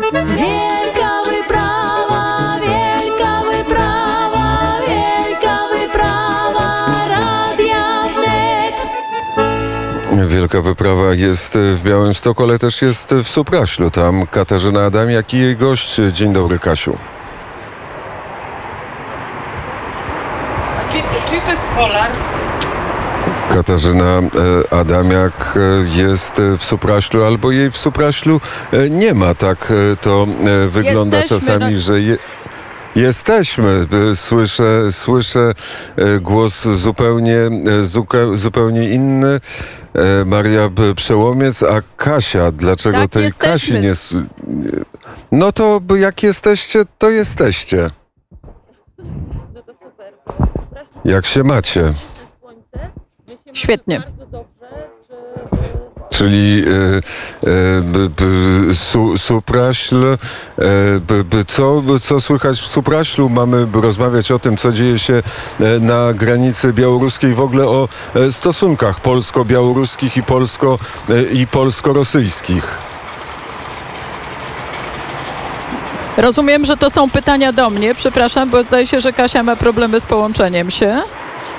Wielka wyprawa, wielka wyprawa, wielka wyprawa Radia Wnet. Wielka wyprawa jest w Białymstoku, ale też jest w Supraślu. Tam Katarzyna Adamiak i jej gość. Dzień dobry, Kasiu. Czy, czy to jest polar? Katarzyna e, Adamiak e, jest w Supraślu, albo jej w Supraślu e, nie ma. Tak to wygląda Jesteśmy, czasami, no- że je, jesteśmy. Słyszę, słyszę głos zupełnie, zupełnie inny. Maria Przełomiec, a Kasia, dlaczego Tak, tej jesteśmy. Kasi nie... No to jak jesteście, to jesteście. Jak się macie? Świetnie. Czyli e, e, su, Supraśl, e, b, b, co, co słychać w Supraślu? Mamy rozmawiać o tym, co dzieje się e, na granicy białoruskiej, w ogóle o e, stosunkach polsko-białoruskich i, polsko, e, i polsko-rosyjskich. Rozumiem, że to są pytania do mnie. Przepraszam, bo zdaje się, że Kasia ma problemy z połączeniem się.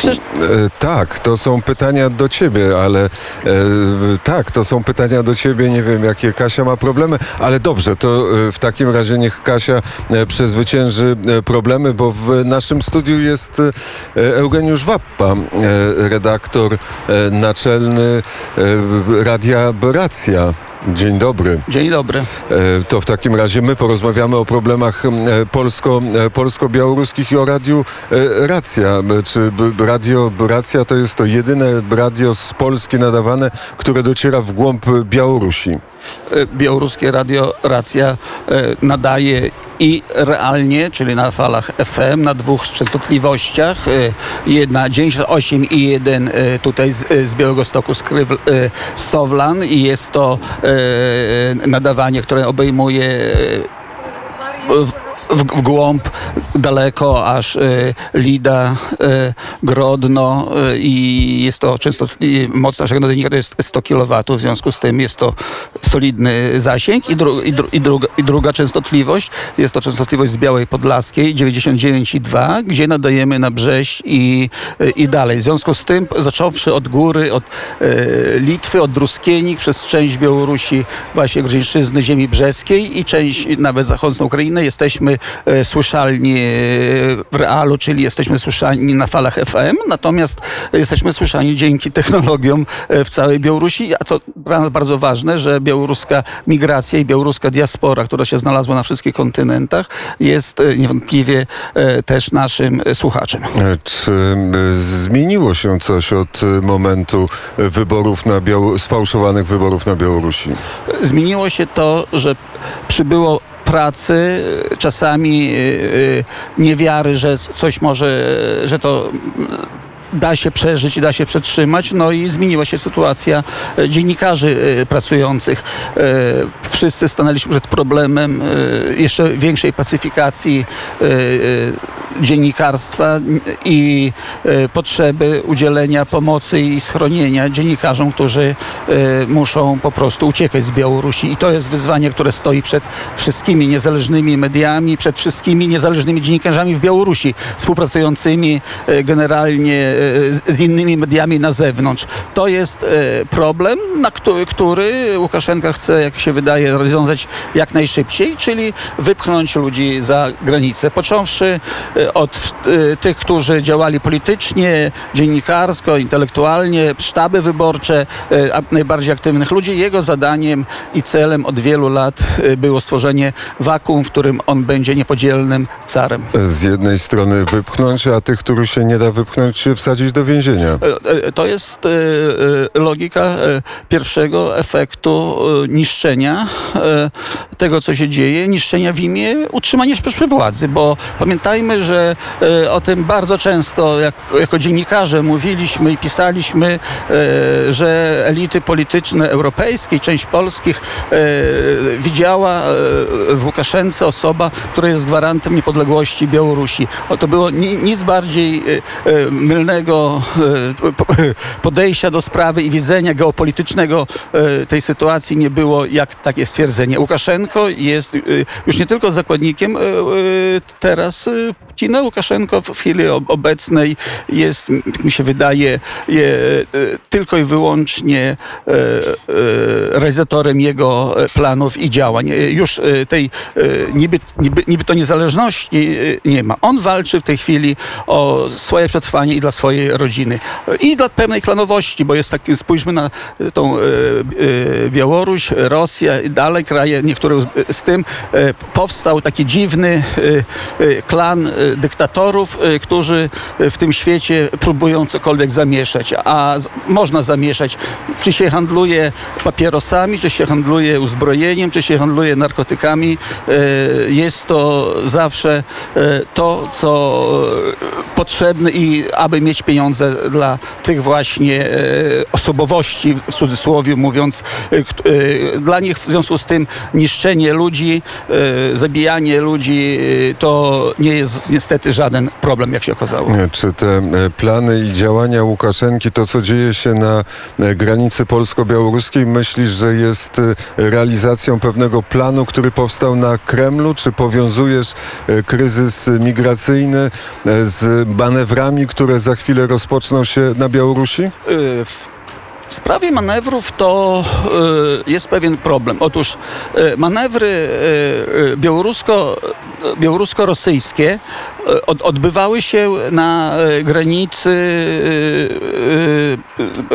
E, tak, to są pytania do ciebie, ale e, tak, to są pytania do ciebie. Nie wiem, jakie Kasia ma problemy, ale dobrze, to e, w takim razie niech Kasia przezwycięży problemy, bo w naszym studiu jest Eugeniusz Wappa, redaktor naczelny Radia Racja. Dzień dobry. Dzień dobry. E, To w takim razie my porozmawiamy o problemach e, polsko, e, polsko-białoruskich i o radiu Racja. Czy radio Racja to jest to jedyne radio z Polski nadawane, które dociera w głąb Białorusi? Białoruskie Radio Racja nadaje i realnie, czyli na falach FM, na dwóch częstotliwościach. Jedna 98 i jeden tutaj z, z Białego Stoku, z Kryw, Sowlan i jest to nadawanie, które obejmuje e, w, w, głąb daleko aż e, Lida, e, Grodno e, i jest to częstotli- moc naszego nadajnika to jest 100 kW, w związku z tym jest to solidny zasięg i, dru, i, dru, i, druga, i druga częstotliwość jest to częstotliwość z Białej Podlaskiej 99,2, gdzie nadajemy na Brześć i, i dalej. W związku z tym, zacząwszy od góry, od e, Litwy, od Druskienik, przez część Białorusi, właśnie Grzeńszczyzny, ziemi brzeskiej i część nawet zachodnią Ukrainę, jesteśmy słyszalni e, w realu, czyli jesteśmy słyszani na falach FM, natomiast jesteśmy słyszani dzięki technologiom e, w całej Białorusi, a to dla nas bardzo ważne, że białoruska migracja i białoruska diaspora, która się znalazła na wszystkich kontynentach, jest e, niewątpliwie e, też naszym e, słuchaczem. E, Czy e, zmieniło się coś od e, momentu e, wyborów na Biało- sfałszowanych wyborów na Białorusi? Zmieniło się to, że przybyło pracy, czasami e, e, niewiary, że coś może, że to da się przeżyć da się przetrzymać. No i zmieniła się sytuacja e, dziennikarzy e, pracujących. E, Wszyscy stanęliśmy przed problemem jeszcze większej pacyfikacji dziennikarstwa i potrzeby udzielenia pomocy i schronienia dziennikarzom, którzy muszą po prostu uciekać z Białorusi. I to jest wyzwanie, które stoi przed wszystkimi niezależnymi mediami, przed wszystkimi niezależnymi dziennikarzami w Białorusi, współpracującymi generalnie z- innymi mediami na zewnątrz. To jest e, problem, na który, który Łukaszenka chce, jak się wydaje, rozwiązać jak najszybciej, czyli wypchnąć ludzi za granicę. Począwszy e, od e, tych, którzy działali politycznie, dziennikarsko, intelektualnie, sztaby wyborcze, najbardziej aktywnych ludzi. Jego zadaniem i celem od wielu lat było stworzenie wakuum, w którym on będzie niepodzielnym carem. Z jednej strony wypchnąć, a tych, których się nie da wypchnąć, wsadzić do więzienia. E, e, To jest e, logika pierwszego efektu niszczenia tego, co się dzieje, niszczenia w imię utrzymania władzy, bo pamiętajmy, że o tym bardzo często jak, jako dziennikarze mówiliśmy i pisaliśmy, że elity polityczne europejskie część polskich widziała w Łukaszence osoba, która jest gwarantem niepodległości Białorusi. O, to było ni, nic bardziej mylnego e, po- podejścia do sprawy i widzenia geopolitycznego e, tej sytuacji nie było jak takie stwierdzenie. Łukaszenko jest y, już nie tylko zakładnikiem teraz Putina. Łukaszenko w chwili ob- obecnej jest, mi się wydaje, je, tylko i wyłącznie realizatorem jego planów i działań. Już tej niby, niby, niby to niezależności nie ma. On walczy w tej chwili o swoje przetrwanie i dla swojej rodziny. I dla pewnej klanowości, bo jest taki, spójrzmy na y, tą y, y, Białoruś, Rosja i dalej kraje, niektóre z, tym, powstał taki dziwny klan dyktatorów, którzy w tym świecie próbują cokolwiek zamieszać. A można zamieszać, czy się handluje papierosami, czy się handluje uzbrojeniem, czy się handluje narkotykami. Jest to zawsze to, co potrzebne i aby mieć pieniądze dla tych właśnie y, osobowości, w cudzysłowie mówiąc, kt- y, dla nich w związku z tym niszczenie ludzi, zabijanie ludzi to nie jest niestety żaden problem, jak się okazało. Czy te e, plany i działania Łukaszenki, to co dzieje się na e, granicy polsko-białoruskiej, myślisz, że jest e, realizacją pewnego planu, który powstał na Kremlu? Czy powiązujesz e, kryzys migracyjny e, z manewrami, które za chwilę rozpoczną się na Białorusi? W sprawie manewrów to y, jest pewien problem. Otóż y, manewry y, białorusko, białorusko-rosyjskie od, odbywały się na granicy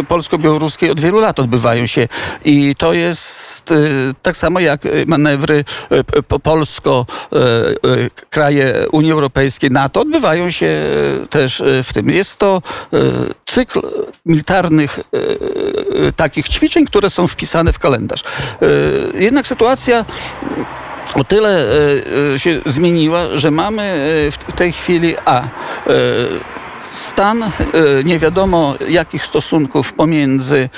polsko-białoruskiej od wielu lat odbywają się i to jest tak samo jak manewry polsko kraje Unii Europejskiej, NATO odbywają się też w tym. Jest to cykl militarnych y, y, takich ćwiczeń, które są wpisane w kalendarz. Y, Jednak sytuacja o tyle się zmieniła, że mamy w tej chwili A. Stan y, nie wiadomo jakich stosunków pomiędzy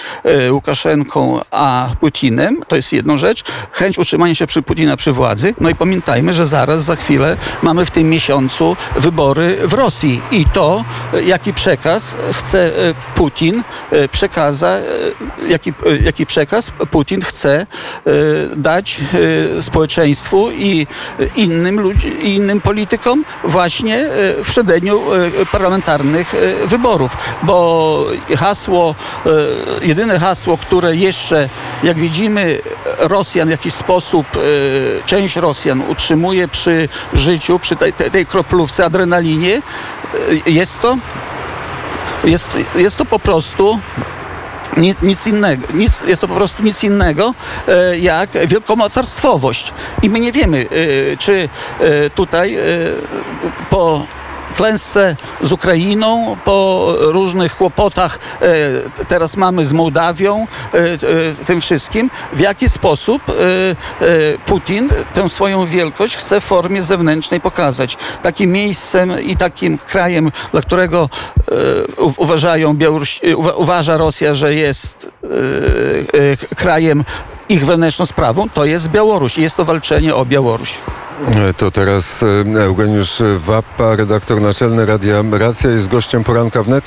y, Łukaszenką a Putinem, to jest jedną rzecz, chęć utrzymania się przy Putina przy władzy. No i pamiętajmy, że zaraz za chwilę mamy w tym miesiącu wybory w Rosji. I to, y, jaki przekaz chce Putin przekaza, jaki, jaki przekaz Putin chce dać społeczeństwu i innym, ludzi, innym politykom właśnie w przededniu y, parlamentarnych y, wyborów. Bo hasło, y, jedyne hasło, które jeszcze, jak widzimy, Rosjan w jakiś sposób, y, część Rosjan utrzymuje przy życiu, przy tej, tej, kroplówce, adrenalinie, jest to jest, jest to po prostu ni- nic innego. Nic, jest to po prostu nic innego e, jak wielkomocarstwowość. I my nie wiemy, e, czy e, tutaj e, po klęsce z Ukrainą, po różnych kłopotach e, teraz mamy z Mołdawią, e, e, tym wszystkim, w jaki sposób Putin tę swoją wielkość chce w formie zewnętrznej pokazać. Takim miejscem i takim krajem, dla którego uważają uważa Rosja, że jest krajem ich wewnętrzną sprawą, to jest Białoruś. Jest to walczenie o Białoruś. E, To teraz e, Eugeniusz Wappa, redaktor naczelny Radia Racja, jest gościem poranka wnet.